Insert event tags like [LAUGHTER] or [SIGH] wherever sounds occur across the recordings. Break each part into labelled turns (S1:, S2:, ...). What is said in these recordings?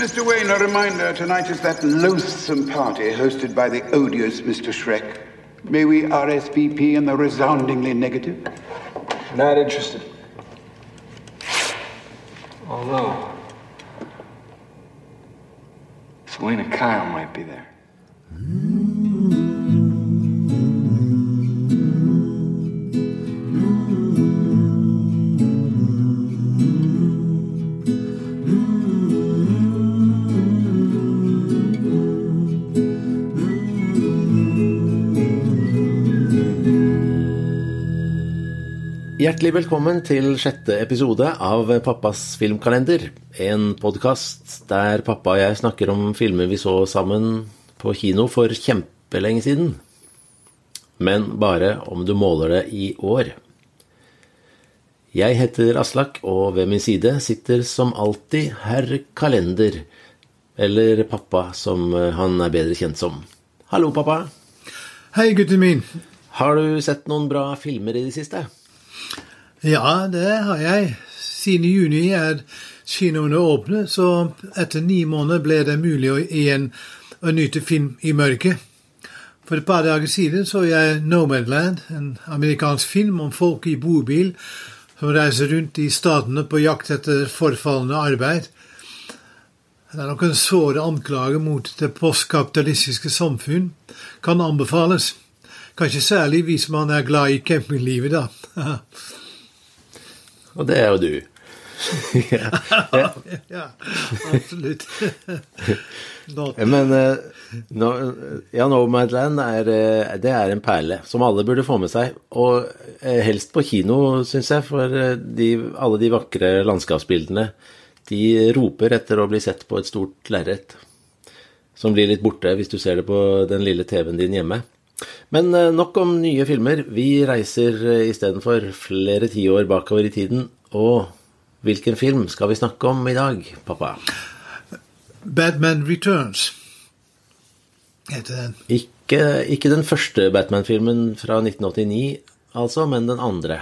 S1: Mr. Wayne, a reminder tonight is that loathsome party hosted by the odious Mr. Shrek. May we RSVP in the resoundingly negative?
S2: Not interested. Although, Selena Kyle might be there. Hmm?
S3: Hjertelig velkommen til sjette episode av Pappas filmkalender. En podkast der pappa og jeg snakker om filmer vi så sammen på kino for kjempelenge siden. Men bare om du måler det i år. Jeg heter Aslak, og ved min side sitter som alltid herr Kalender. Eller pappa, som han er bedre kjent som. Hallo, pappa.
S4: Hei, gutten min.
S3: Har du sett noen bra filmer i det siste?
S4: Ja, det har jeg. Siden juni er kinoene åpne, så etter ni måneder ble det mulig å igjen å nyte film i mørket. For et par dager siden så jeg Nomadland, en amerikansk film om folk i bobil som reiser rundt i statene på jakt etter forfallende arbeid. Det er nok en såre anklage mot det postkapitalistiske samfunn. Kan anbefales. Kanskje særlig hvis man er glad i campinglivet, da. [LAUGHS]
S3: Og det er jo du. [LAUGHS]
S4: ja, ja, [LAUGHS] absolutt.
S3: Men uh, no, ja, Nomadland er, uh, det er en perle som alle burde få med seg. Og uh, helst på kino, syns jeg, for de, alle de vakre landskapsbildene de roper etter å bli sett på et stort lerret. Som blir litt borte hvis du ser det på den lille TV-en din hjemme. Men nok om nye filmer. Vi reiser istedenfor flere tiår bakover i tiden. Og hvilken film skal vi snakke om i dag, pappa?
S4: Batman Returns heter den.
S3: Ikke, ikke den første Batman-filmen fra 1989, altså, men den andre.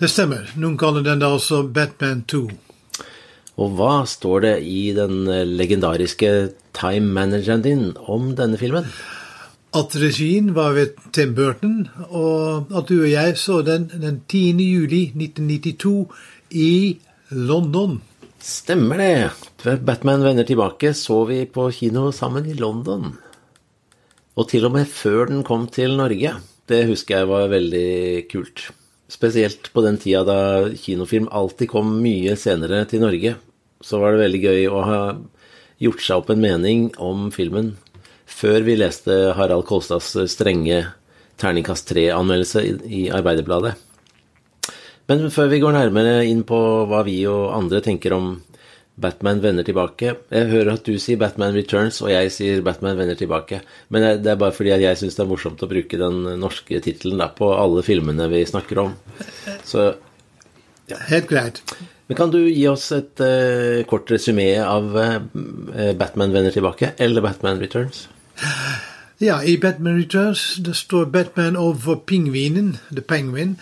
S4: Det stemmer. Noen kaller den da også Batman 2.
S3: Og hva står det i den legendariske time manageren din om denne filmen?
S4: At regien var ved Tim Burton, og at du og jeg så den den 10. juli 1992 i London.
S3: Stemmer det. Batman vender tilbake så vi på kino sammen i London. Og til og med før den kom til Norge. Det husker jeg var veldig kult. Spesielt på den tida da kinofilm alltid kom mye senere til Norge. Så var det veldig gøy å ha gjort seg opp en mening om filmen før vi leste Harald Kolstads strenge terningkast tre-anmeldelse i Arbeiderbladet. Men før vi går nærmere inn på hva vi og andre tenker om Batman vender tilbake Jeg hører at du sier Batman Returns, og jeg sier Batman vender tilbake. Men det er bare fordi jeg syns det er morsomt å bruke den norske tittelen på alle filmene vi snakker om. Så
S4: ja. Helt greit.
S3: Men kan du gi oss et uh, kort resymé av uh, Batman vender tilbake, eller Batman Returns?
S4: Ja, i Batman Returns det står Batman overfor pingvinen, The Penguin,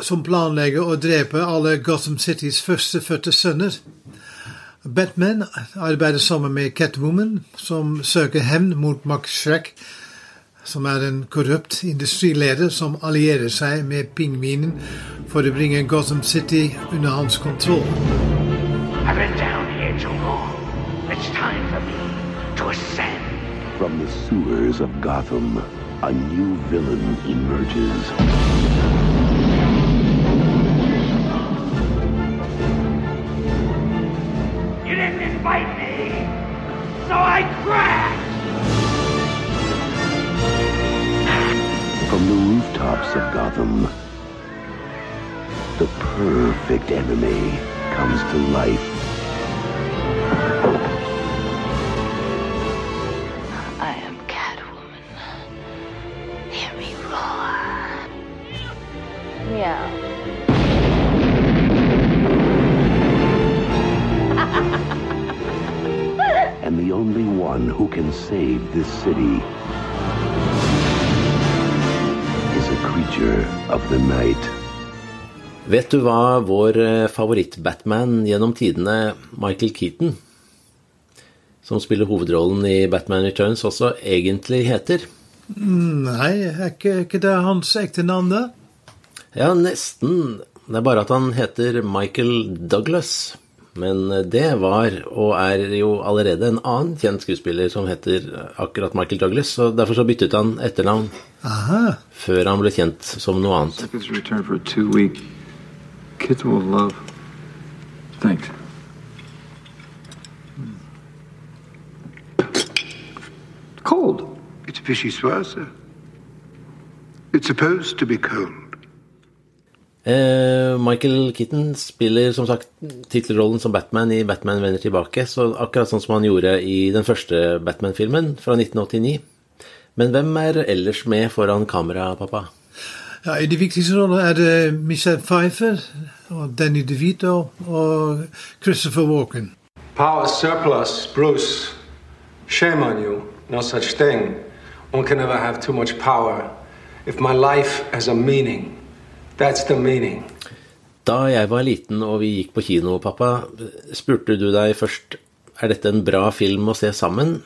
S4: som planlegger å drepe alle Gotham Citys førstefødte sønner. Batman arbeider sammen med Catwoman, som søker hevn mot Max Shrek, som er en korrupt industrileder som allierer seg med pingvinen for å bringe Gotham City under hans kontroll.
S5: I've been down here too long. It's time for me to ascend.
S6: From the sewers of Gotham, a new villain emerges.
S5: You didn't invite me, so I crashed!
S6: From the rooftops of Gotham, the perfect enemy comes to life. City is a creature of the night.
S3: Vet du hva vår eh, favoritt-Batman gjennom tidene, Michael Keaton, som spiller hovedrollen i Batman Returns, også egentlig heter.
S4: Nei, er ikke, ikke det hans ekte navn, da?
S3: Ja, nesten. Det er bare at han heter Michael Douglas. Men det var, og er jo allerede, en annen kjent skuespiller som heter akkurat Michael Douglas. Så derfor så byttet han etternavn
S4: Aha.
S3: før han ble kjent som noe annet.
S2: A. Kids will love. Thanks. Cold.
S1: It's vichyssoise. It's supposed to be cold.
S3: Eh, Michael Keaton spiller som sagt tittelrollen som Batman i Batman vender tilbake, så akkurat sånn som han gjorde i den første Batman-filmen fra 1989. Men hvem er ellers med foran kamera, pappa?
S4: Ja, I de viktigste rollene er det Michelle Pfeiffer, og Danny DeVito og Christopher Walken.
S7: Power surplus, Bruce. Shame on you. No such thing. One can never have too much power. If my life has a meaning, that's the meaning.
S3: Da jeg var liten og vi gikk på kino, pappa, spurte du deg først er dette en bra film å se sammen,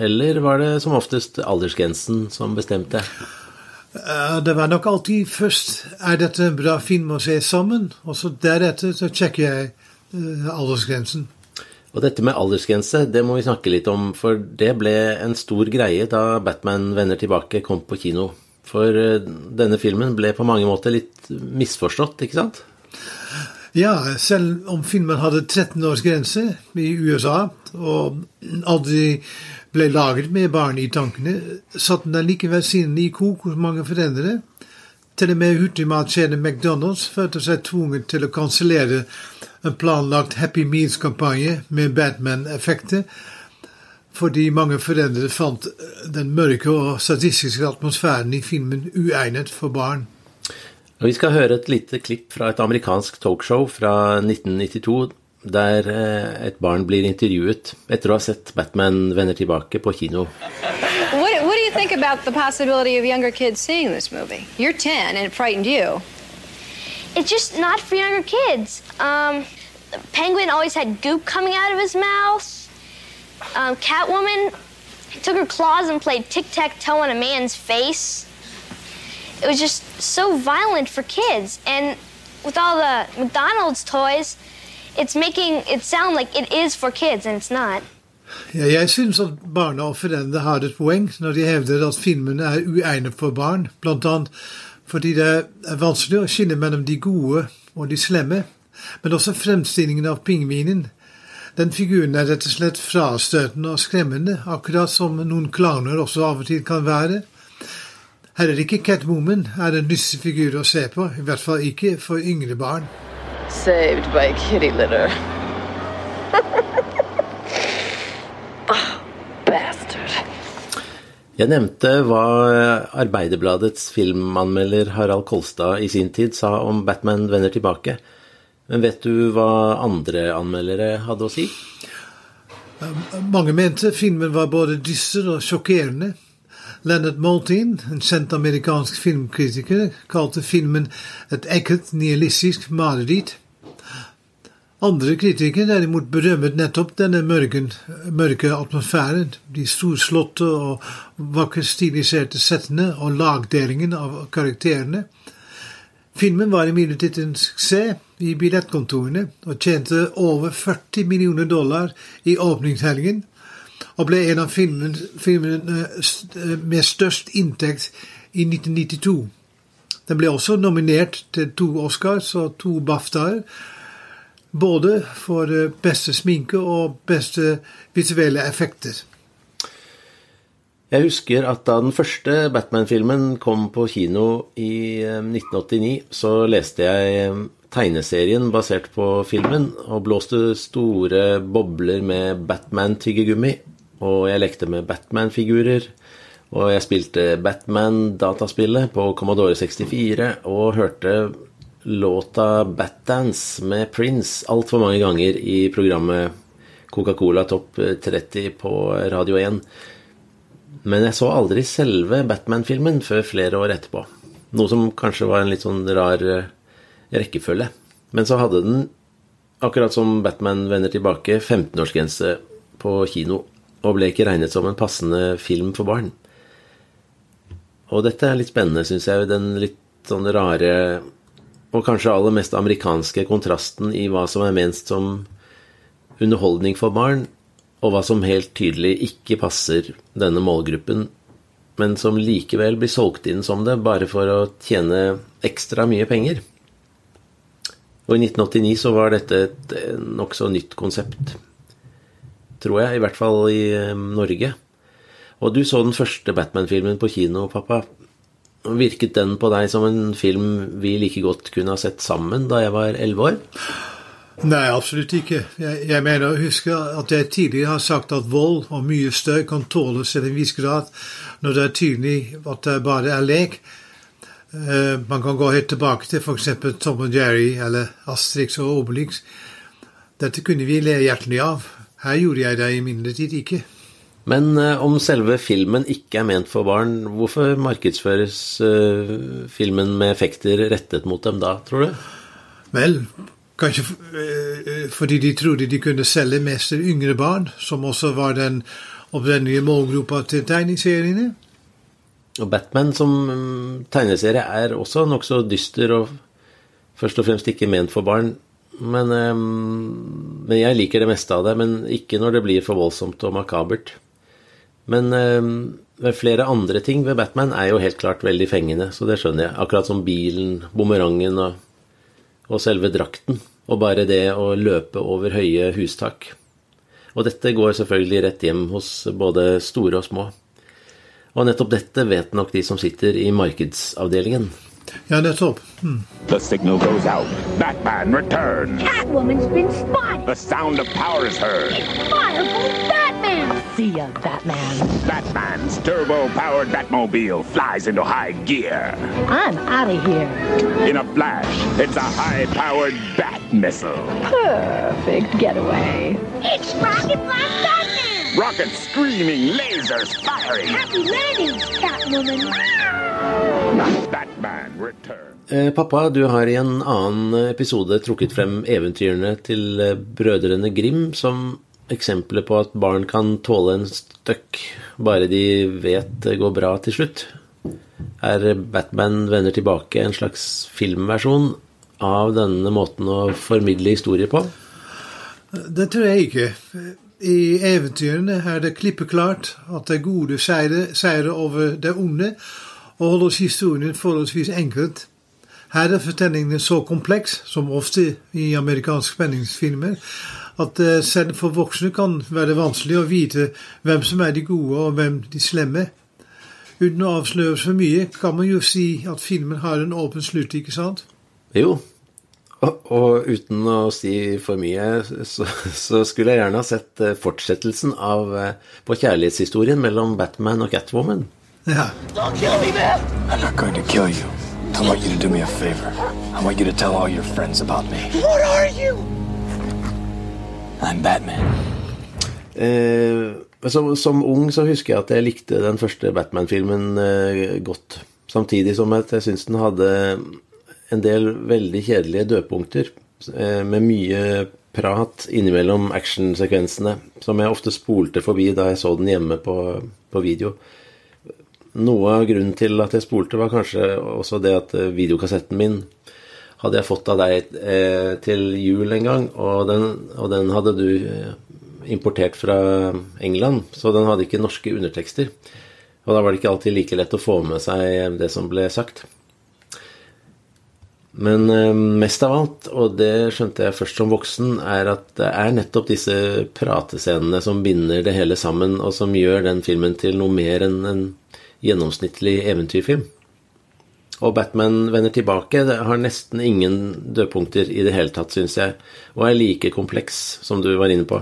S3: eller var det som oftest aldersgrensen som bestemte?
S4: Eh, Det var nok alltid først er dette en bra film å se sammen, og så deretter så sjekker jeg eh, aldersgrensen.
S3: Og dette med aldersgrense, det må vi snakke litt om, for det ble en stor greie da Batman vender tilbake kom på kino. For eh, denne filmen ble på mange måter litt misforstått, ikke sant?
S4: Ja, selv om filmen hadde 13 års grense i USA, og aldri ble laget med barn i tankene, satte den likevel sinnet i kok hos mange foreldre. Til og med hurtigmatkjeden McDonald's følte seg tvunget til å kansellere en planlagt Happy Meals-kampanje med Batman-effekter, fordi mange foreldre fant den mørke og statistiske atmosfæren i filmen uegnet for barn.
S3: Og vi skal høre et lite klipp fra et amerikansk talkshow fra 1992, der eh, et barn blir intervjuet etter å ha sett Batman vender tilbake på kino.
S8: What, what do you think about the possibility of younger kids seeing this movie? You're 10 and it frightened you.
S9: It's just not for younger kids. Um, Penguin always had goop coming out of his mouth. Um, Catwoman took her claws and played tic tac toe on a man's face. It was just so violent for kids. And with all the McDonald's toys, it's making it sound like it is for kids, and it's not.
S4: Ja, jeg syns at foreldre har et poeng når de hevder at filmen er uegnet for barn, annet fordi det er vanskelig å skille mellom de gode og de slemme, men også fremstillingen av pingvinen. Den figuren er rett og slett frastøtende og skremmende, akkurat som noen klaner også av og til kan være. Heller ikke Catwoman er en lystig figur å se på, i hvert fall ikke for yngre barn.
S10: Saved by kitty litter. oh, [LAUGHS] bastard.
S3: Jeg nevnte hva Arbeiderbladets filmanmelder Harald Kolstad i sin tid sa om Batman vender tilbake. Men vet du hva andre anmeldere hadde å si?
S4: Mange mente filmen var både dyster og sjokkerende. Leonard Maltin, en kjent amerikansk filmkritiker, kalte filmen et ekkelt, nihilistisk mareritt. Andre kritikere derimot berømmet nettopp denne mørken, mørke atmosfæren, de storslåtte og vakkert stiliserte settene og lagdelingen av karakterene. Filmen var imidlertid en suksess i billettkontorene og tjente over 40 millioner dollar i åpningshelgen, og ble en av filmene, filmene med størst inntekt i 1992. Den ble også nominert til to Oscars og to BAFTA-er, både for beste sminke og beste visuelle effekter.
S3: Jeg husker at da den første Batman-filmen kom på kino i 1989, så leste jeg tegneserien basert på filmen, og blåste store bobler med Batman-tyggegummi. Og jeg lekte med Batman-figurer. Og jeg spilte Batman-dataspillet på Commodore 64 og hørte låta Batdance med Prince altfor mange ganger i programmet Coca-Cola Topp 30 på Radio 1. Men jeg så aldri selve Batman-filmen før flere år etterpå. Noe som kanskje var en litt sånn rar rekkefølge. Men så hadde den, akkurat som Batman vender tilbake, 15-årsgrense på kino. og ble ikke regnet som en passende film for barn. Og dette er litt spennende, syns jeg. Den litt sånn rare og kanskje aller mest amerikanske kontrasten i hva som er ment som underholdning for barn, og hva som helt tydelig ikke passer denne målgruppen, men som likevel blir solgt inn som det bare for å tjene ekstra mye penger. Og i 1989 så var dette et nokså nytt konsept, tror jeg, i hvert fall i eh, Norge. Og du så den første Batman-filmen på kino, pappa. Virket den på deg som en film vi like godt kunne ha sett sammen da jeg var elleve år?
S4: Nei, absolutt ikke. Jeg, jeg mener, huske at jeg tidligere har sagt at vold og mye støy kan tåles til en viss grad når det er tydelig at det bare er lek. Uh, man kan gå helt tilbake til f.eks. Tom og Jerry eller Asterix og Obelix. Dette kunne vi le hjertelig av. Her gjorde jeg det imidlertid ikke.
S3: Men uh, om selve filmen ikke er ment for barn, hvorfor markedsføres uh, filmen med effekter rettet mot dem da, tror du?
S4: Vel, kanskje fordi de trodde de kunne selge mest til yngre barn, som også var den opprinnelige målgruppa til tegneseriene.
S3: Og Batman som mm, tegneserie er også nokså dyster og først og fremst ikke ment for barn. Men, um, men, jeg liker det meste av det, men ikke når det blir for voldsomt og makabert. Men flere andre ting ved Batman er jo helt klart veldig fengende, så det skjønner jeg. Akkurat som bilen, bumerangen og, og selve drakten. Og bare det å løpe over høye hustak. Og dette går selvfølgelig rett hjem hos både store og små. Og nettopp dette vet nok de som sitter i markedsavdelingen.
S4: Ja, nettopp. Hmm.
S11: The signal goes out. Batman returns.
S12: Catwoman's been spotted.
S11: The sound of power is heard.
S12: Batman.
S13: See ya, Batman.
S11: Batman's turbo-powered Batmobile flies into high gear.
S13: I'm out of here.
S11: In a flash, it's a high-powered Bat missile.
S13: Perfect getaway.
S12: It's Rocket Blast Batman.
S11: Rockets screaming, lasers firing.
S12: Happy landings, Catwoman.
S11: Batman returns.
S3: Eh, pappa, du har i en annen episode trukket frem eventyrene til eh, brødrene Grim som eksempler på at barn kan tåle en støkk, bare de vet det går bra til slutt. Er Batman vender tilbake en slags filmversjon av denne måten å formidle historier på?
S4: Det tror jeg ikke. I eventyrene er det klippeklart at det gode seirer over det onde, og holder historien forholdsvis enkelt. Her er fortellingen så kompleks, som ofte i amerikanske spenningsfilmer, at eh, selv for voksne kan være vanskelig å vite hvem som er de gode og hvem de slemme. Uten å avsløre for mye kan man jo si at filmen har en åpen slutt, ikke sant?
S3: Jo, og uten å si for mye, så, så, skulle jeg gjerne ha sett eh, fortsettelsen av eh, på kjærlighetshistorien mellom Batman og Catwoman.
S4: Ja.
S14: Don't kill me, man! I'm not going to kill you. I want you to do me a favor. I want you to tell all your friends about me.
S12: What are you?
S14: I'm Batman.
S3: Eh, som, som, ung så husker jeg at jeg likte den første Batman-filmen eh, godt. Samtidig som at jeg syns den hadde en del veldig kjedelige dødpunkter eh, med mye prat innimellom actionsekvensene, som jeg ofte spolte forbi da jeg så den hjemme på, på, video. Noe av grunnen til at jeg spolte, var kanskje også det at eh, videokassetten min hadde jeg fått av deg eh, til jul en gang, og den, og den hadde du eh, importert fra England, så den hadde ikke norske undertekster. Og da var det ikke alltid like lett å få med seg det som ble sagt. Men eh, mest av alt, og det skjønte jeg først som voksen, er at det er nettopp disse pratescenene som binder det hele sammen, og som gjør den filmen til noe mer enn en gjennomsnittlig eventyrfilm. Og Batman vender tilbake. Det har nesten ingen dødpunkter i det hele tatt, syns jeg, og er like kompleks som du var inne på.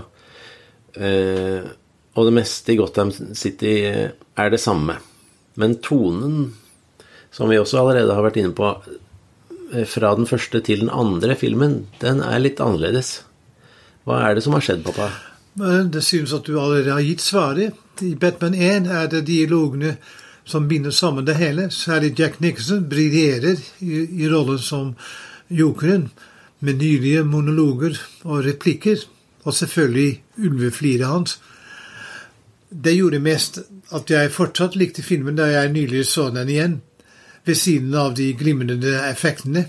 S3: Eh, og det meste i Gotham City er det samme. Men tonen, som vi også allerede har vært inne på, Eh, fra den første til den andre filmen, den er litt annerledes. Hva er det som har skjedd, pappa?
S4: Det synes at du allerede har gitt svaret. I Batman 1 er det dialogene som binder sammen det hele. Særlig Jack Nicholson briljerer i, i rollen som jokeren, med nylige monologer og replikker. Og selvfølgelig ulvefliret hans. Det gjorde mest at jeg fortsatt likte filmen da jeg nylig så den igjen, ved siden av de glimrende effektene.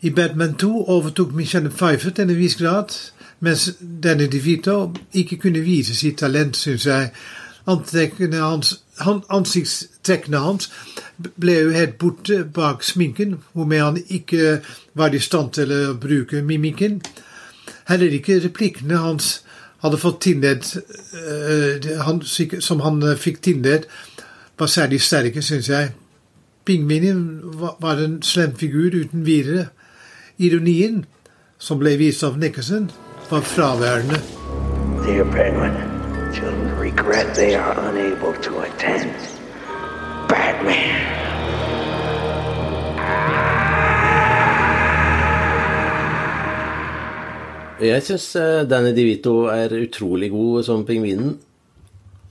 S4: I Batman 2 overtok Michelle Pfeiffer til en viss grad, mens Danny DeVito ikke kunne vise sitt talent, syns jeg. Ansiktstrekkene hans ble jo helt borte bak sminken, hvormed han ikke var i stand til å bruke mimikken. Heller ikke replikkene hans hadde fått tildelt eh, som han eh, fikk tildelt, var særlig sterke, syns jeg. Pingvinen var, en slem figur uten videre. Ironien, som ble vist av Nicholson, var fraværende.
S5: Dear Penguin, children regret they are unable to attend. Batman.
S3: Jeg syns Danny DeVito er utrolig god som pingvinen.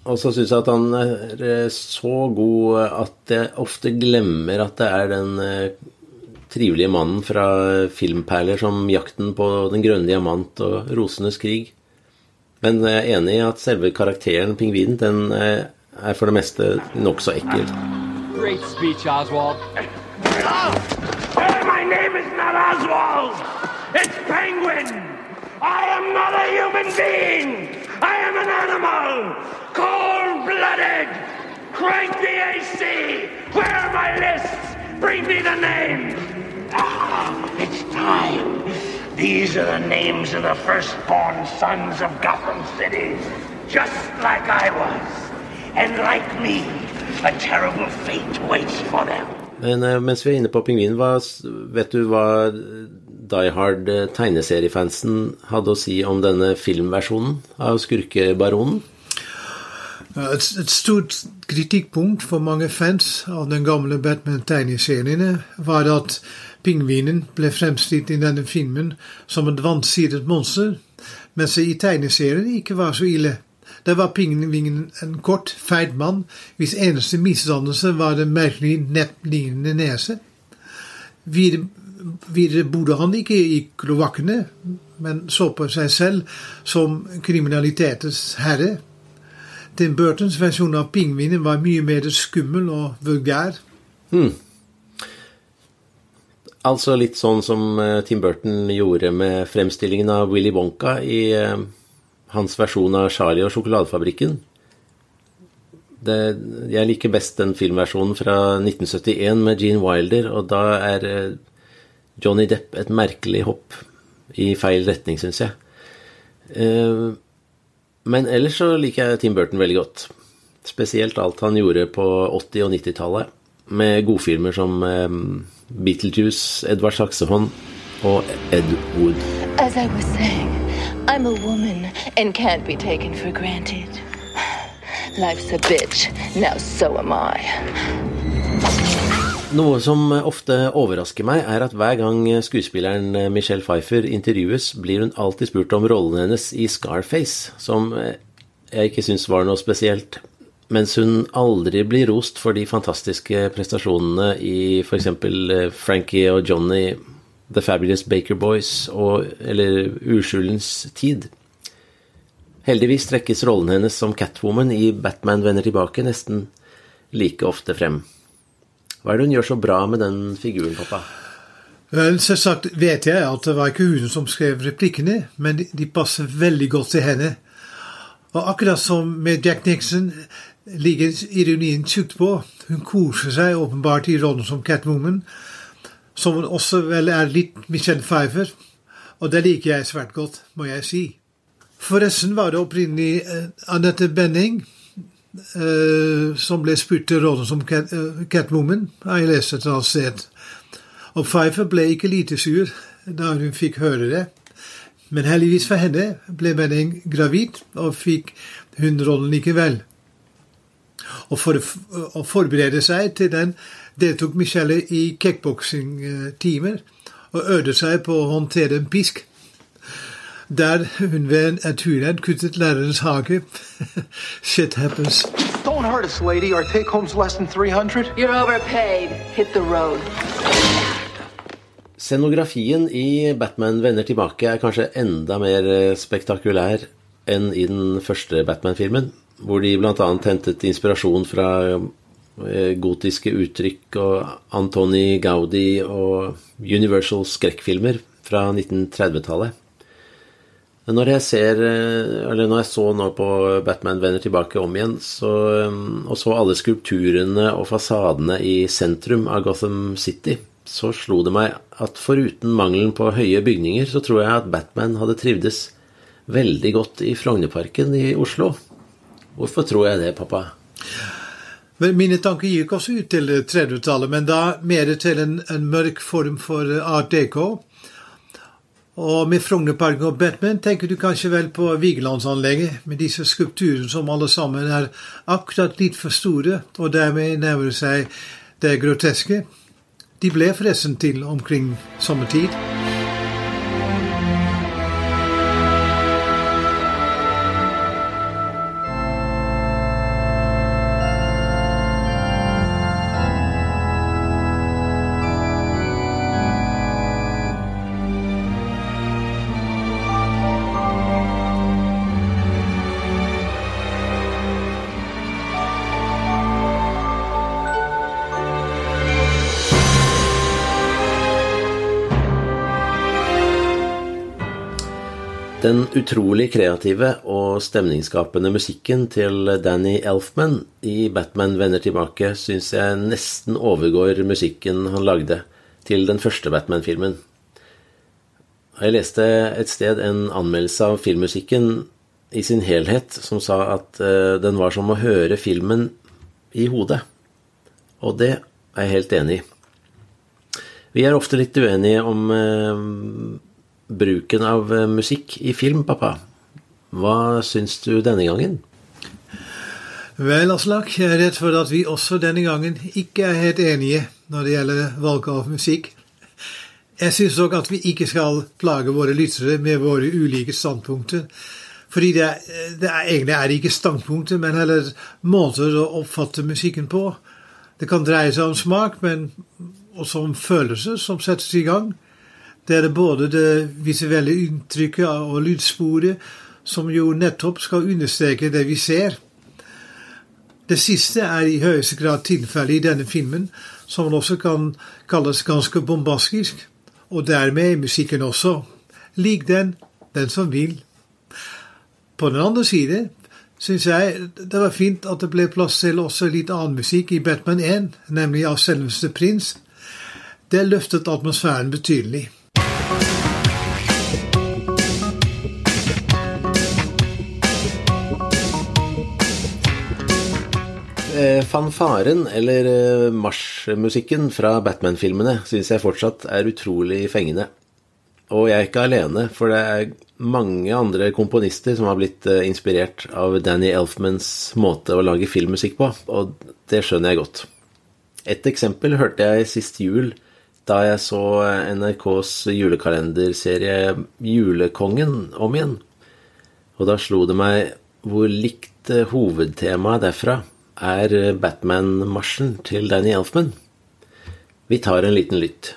S3: Og så syns jeg at han er eh, så god at jeg ofte glemmer at det er den eh, trivelige mannen fra filmperler som 'Jakten på den grønne diamant' og 'Rosenes krig'. Men jeg er enig i at selve karakteren pingvinen den eh, er for det meste nokså ekkel.
S15: Great speech, Oswald.
S5: Hey, my name is not Oswald. It's Penguin. I am not a human being. I am an animal. Cold-blooded. Crank the AC. Where are my lists? Bring me the name. Ah, it's time. These are the names of the firstborn sons of Gotham City. Just like I was. And like me, a terrible fate waits for them.
S3: Men eh, mens vi er inne på pingvinen, vet du hva Die Hard eh, tegneseriefansen hadde å si om denne filmversjonen av Skurkebaronen?
S4: Et, et stort kritikkpunkt for mange fans av den gamle Batman-tegneseriene var at pingvinen ble fremstilt i denne filmen som et vansidet monster, mens det i tegneserien ikke var så ille. Der var pingvinen en kort, feit mann hvis eneste misdannelse var den merkelig nettlignende nese. Videre, bodde han ikke i kloakkene, men så på seg selv som kriminalitetens herre. Tim Burtons versjon av pingvinen var mye mer skummel og vulgær.
S3: Hmm. Altså litt sånn som eh, Tim Burton gjorde med fremstillingen av Willy Wonka i eh, hans versjon av Charlie og sjokoladefabrikken. Det, jeg liker best den filmversjonen fra 1971 med Gene Wilder, og da er eh, Johnny Depp et merkelig hopp i feil retning, syns jeg. Men ellers så liker jeg Tim Burton veldig godt. Spesielt alt han gjorde på 80- og 90-tallet, med godfilmer som Beetlejuice, Edvard Saksehånd og Ed Wood.
S16: As I was saying, I'm a woman and can't be taken for granted. Life's a bitch. Now so am I.
S3: Noe som ofte overrasker meg, er at hver gang skuespilleren Michelle Pfeiffer intervjues, blir hun alltid spurt om rollen hennes i Scarface, som jeg ikke syns var noe spesielt. Mens hun aldri blir rost for de fantastiske prestasjonene i f.eks. Frankie og Johnny, The Fabulous Baker Boys og, eller Uskyldens tid. Heldigvis trekkes rollen hennes som Catwoman i Batman vender tilbake nesten like ofte frem. Hva er det hun gjør så bra med den figuren, pappa?
S4: Vel, Selvsagt vet jeg at det var ikke hun som skrev replikkene, men de passer veldig godt til henne. Og akkurat som med Jack Nixon ligger ironien tjukt på. Hun koser seg åpenbart i rollen som Catwoman, som også vel er litt Michelle Pfeiffer, og det liker jeg svært godt, må jeg si. Forresten var det opprinnelig Anette Annette Benning uh, som ble spurt til rollen som Cat, uh, Catwoman, har jeg lest et annet sted. Og Pfeiffer ble ikke lite sur da hun fikk høre det. Men heldigvis for henne ble Benning gravid, og fikk hun rollen likevel. Og for å forberede seg til den deltok Michelle i kickboksingtimer og øvde seg på å håndtere en pisk. Der hun ved en turrenn kuttet lærerens hage. [LAUGHS] Shit happens.
S17: Don't hurt us, lady. Our take home's less than 300.
S16: You're overpaid. Hit the road.
S3: Scenografien i Batman vender tilbake er kanskje enda mer spektakulær enn i den første Batman-filmen, hvor de bl.a. hentet inspirasjon fra eh, gotiske uttrykk og Antoni Gaudi og Universal skrekkfilmer fra 1930-tallet. Når jeg ser, eh, eller når jeg så nå på Batman vender tilbake om igjen, så, eh, og så alle skulpturene og fasadene i sentrum av Gotham City, så slo det meg at foruten mangelen på høye bygninger, så tror jeg at Batman hadde trivdes veldig godt i Frognerparken i Oslo. Hvorfor tror jeg det, pappa?
S4: Mine tanker gikk også ut til 30-tallet, men da mer til en, en mørk form for art deco. Og med Frognerparken og Batman tenker du kanskje vel på Vigelandsanlegget, med disse skulpturene som alle sammen er akkurat litt for store, og dermed nærmer seg det groteske. De ble forresten til omkring sommertid.
S3: Den utrolig kreative og stemningsskapende musikken til Danny Elfman i Batman vender tilbake syns jeg nesten overgår musikken han lagde til den første Batman-filmen. Jeg leste et sted en anmeldelse av filmmusikken i sin helhet som sa at eh, den var som å høre filmen i hodet. Og det er jeg helt enig i. Vi er ofte litt uenige om eh, bruken av eh, musikk i film, pappa. Hva syns du denne gangen?
S4: Vel, Aslak, jeg er redd for at vi også denne gangen ikke er helt enige når det gjelder valg av musikk. Jeg syns òg at vi ikke skal plage våre lyttere med våre ulike standpunkter. Fordi det, det er, egentlig er ikke standpunkter, men heller måter å oppfatte musikken på. Det kan dreie seg om smak, men også om følelser som settes i gang. Det er både det visuelle inntrykket og lydsporet som jo nettopp skal understreke det vi ser. Det siste er i høyeste grad tilfellet i denne filmen, som også kan kalles ganske bombastisk, og dermed i musikken også. Lik den, den som vil. På den andre side syns jeg det var fint at det ble plass til også litt annen musikk i Batman 1, nemlig av selveste Prins. Det løftet atmosfæren betydelig.
S3: Eh, fanfaren, eller eh, marsjmusikken fra Batman-filmene, syns jeg fortsatt er utrolig fengende. Og jeg er ikke alene, for det er mange andre komponister som har blitt eh, inspirert av Danny Elfmans måte å lage filmmusikk på, og det skjønner jeg godt. Et eksempel hørte jeg sist jul da jeg så NRKs julekalenderserie Julekongen om igjen. Og da slo det meg hvor likt hovedtemaet derfra er Batman-marsjen til Danny Elfman. Vi tar en liten lytt.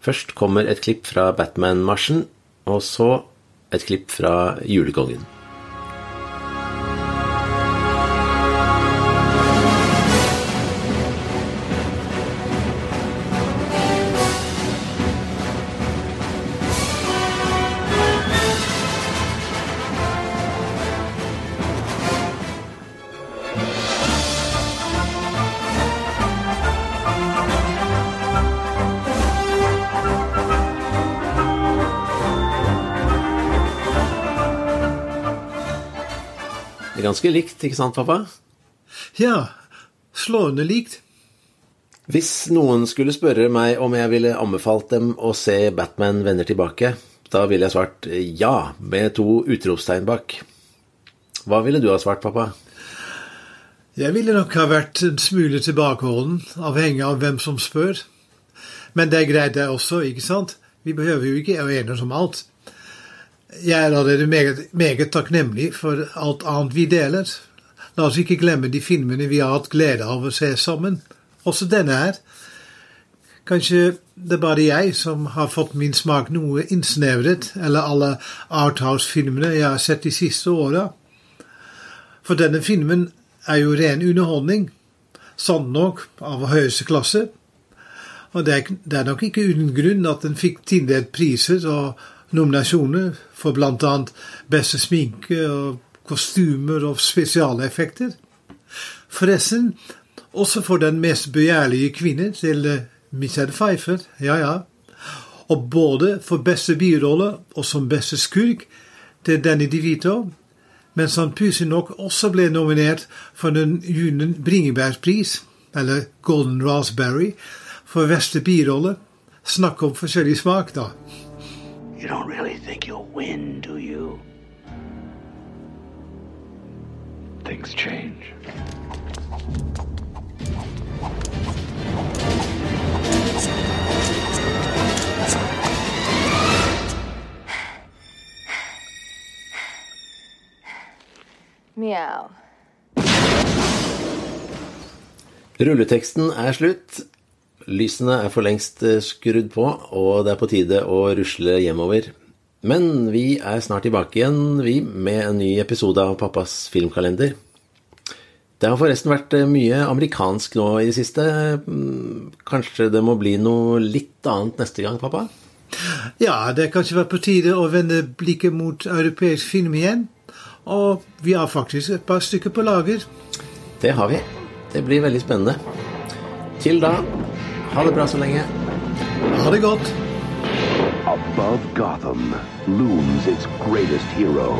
S3: Først kommer et klipp fra Batman-marsjen, og så et klipp fra Julekongen. Ganske likt, ikke sant, pappa?
S4: Ja, slående likt.
S3: Hvis noen skulle spørre meg om jeg ville anbefalt dem å se Batman vender tilbake, da ville jeg svart ja, med to utropstegn bak. Hva ville du ha svart, pappa?
S4: Jeg ville nok ha vært en smule tilbakeholden, avhengig av hvem som spør. Men det er greit, det også, ikke sant? Vi behøver jo ikke å enes om alt. Jeg er allerede meget, meget takknemlig for alt annet vi deler. La oss ikke glemme de filmene vi har hatt glede av å se sammen. Også denne her. Kanskje det er bare jeg som har fått min smak noe innsnevret, eller alle Arthouse-filmene jeg har sett de siste åra. For denne filmen er jo ren underholdning, sant nok av høyeste klasse. Og det er, det er nok ikke uten grunn at den fikk tildelt priser og nominasjoner for bl.a. beste sminke og kostymer og spesialeffekter. Forresten, også for den mest begjærlige kvinne til eh, Michelle Pfeiffer, ja ja. Og både for beste birolle og som beste skurk til Danny DeVito, mens han pussig nok også ble nominert for den Junen Bringebærpris, eller Golden Raspberry, for beste birolle. Snakk om forskjellig smak, da.
S18: You don't really think you'll win, do you? Things change.
S16: Meow.
S3: Rulleteksten er slutt. Lysene er for lengst eh, skrudd på, og det er på tide å rusle hjemover. Men vi er snart tilbake igjen, vi, med en ny episode av Pappas filmkalender. Det har forresten vært eh, mye amerikansk nå i det siste. Mm, Kanskje det må bli noe litt annet neste gang, pappa?
S4: Ja, det er kanskje vært på tide å vende blikket mot europeisk film igjen. Og vi har faktisk et par stykker på lager.
S3: Det har vi. Det blir veldig spennende. Til da, ha det bra så lenge.
S4: Ha det godt.
S6: Above Gotham looms its greatest hero.